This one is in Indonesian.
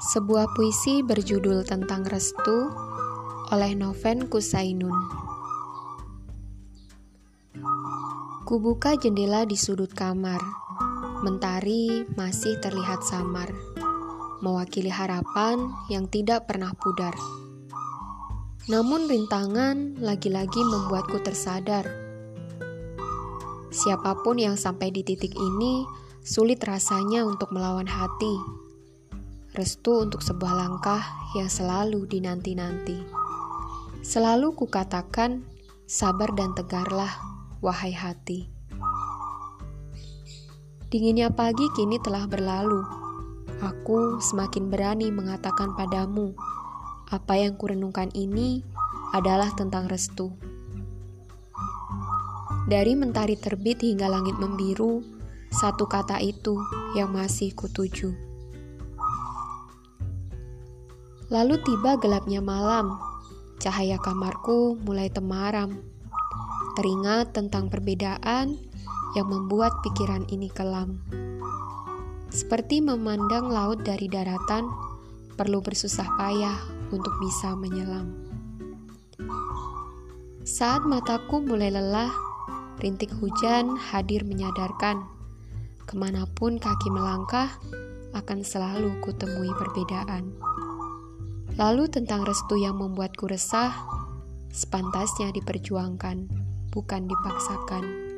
Sebuah puisi berjudul tentang restu oleh Noven Kusainun. Kubuka jendela di sudut kamar. Mentari masih terlihat samar, mewakili harapan yang tidak pernah pudar. Namun rintangan lagi-lagi membuatku tersadar. Siapa pun yang sampai di titik ini sulit rasanya untuk melawan hati restu untuk sebuah langkah yang selalu dinanti-nanti. Selalu kukatakan, sabar dan tegarlah, wahai hati. Dinginnya pagi kini telah berlalu. Aku semakin berani mengatakan padamu, apa yang kurenungkan ini adalah tentang restu. Dari mentari terbit hingga langit membiru, satu kata itu yang masih kutuju. Lalu tiba gelapnya malam, cahaya kamarku mulai temaram. Teringat tentang perbedaan yang membuat pikiran ini kelam. Seperti memandang laut dari daratan, perlu bersusah payah untuk bisa menyelam. Saat mataku mulai lelah, rintik hujan hadir menyadarkan, ke mana pun kaki melangkah, akan selalu kutemui perbedaan. Lalu tentang restu yang membuatku resah, sepantasnya diperjuangkan, bukan dipaksakan.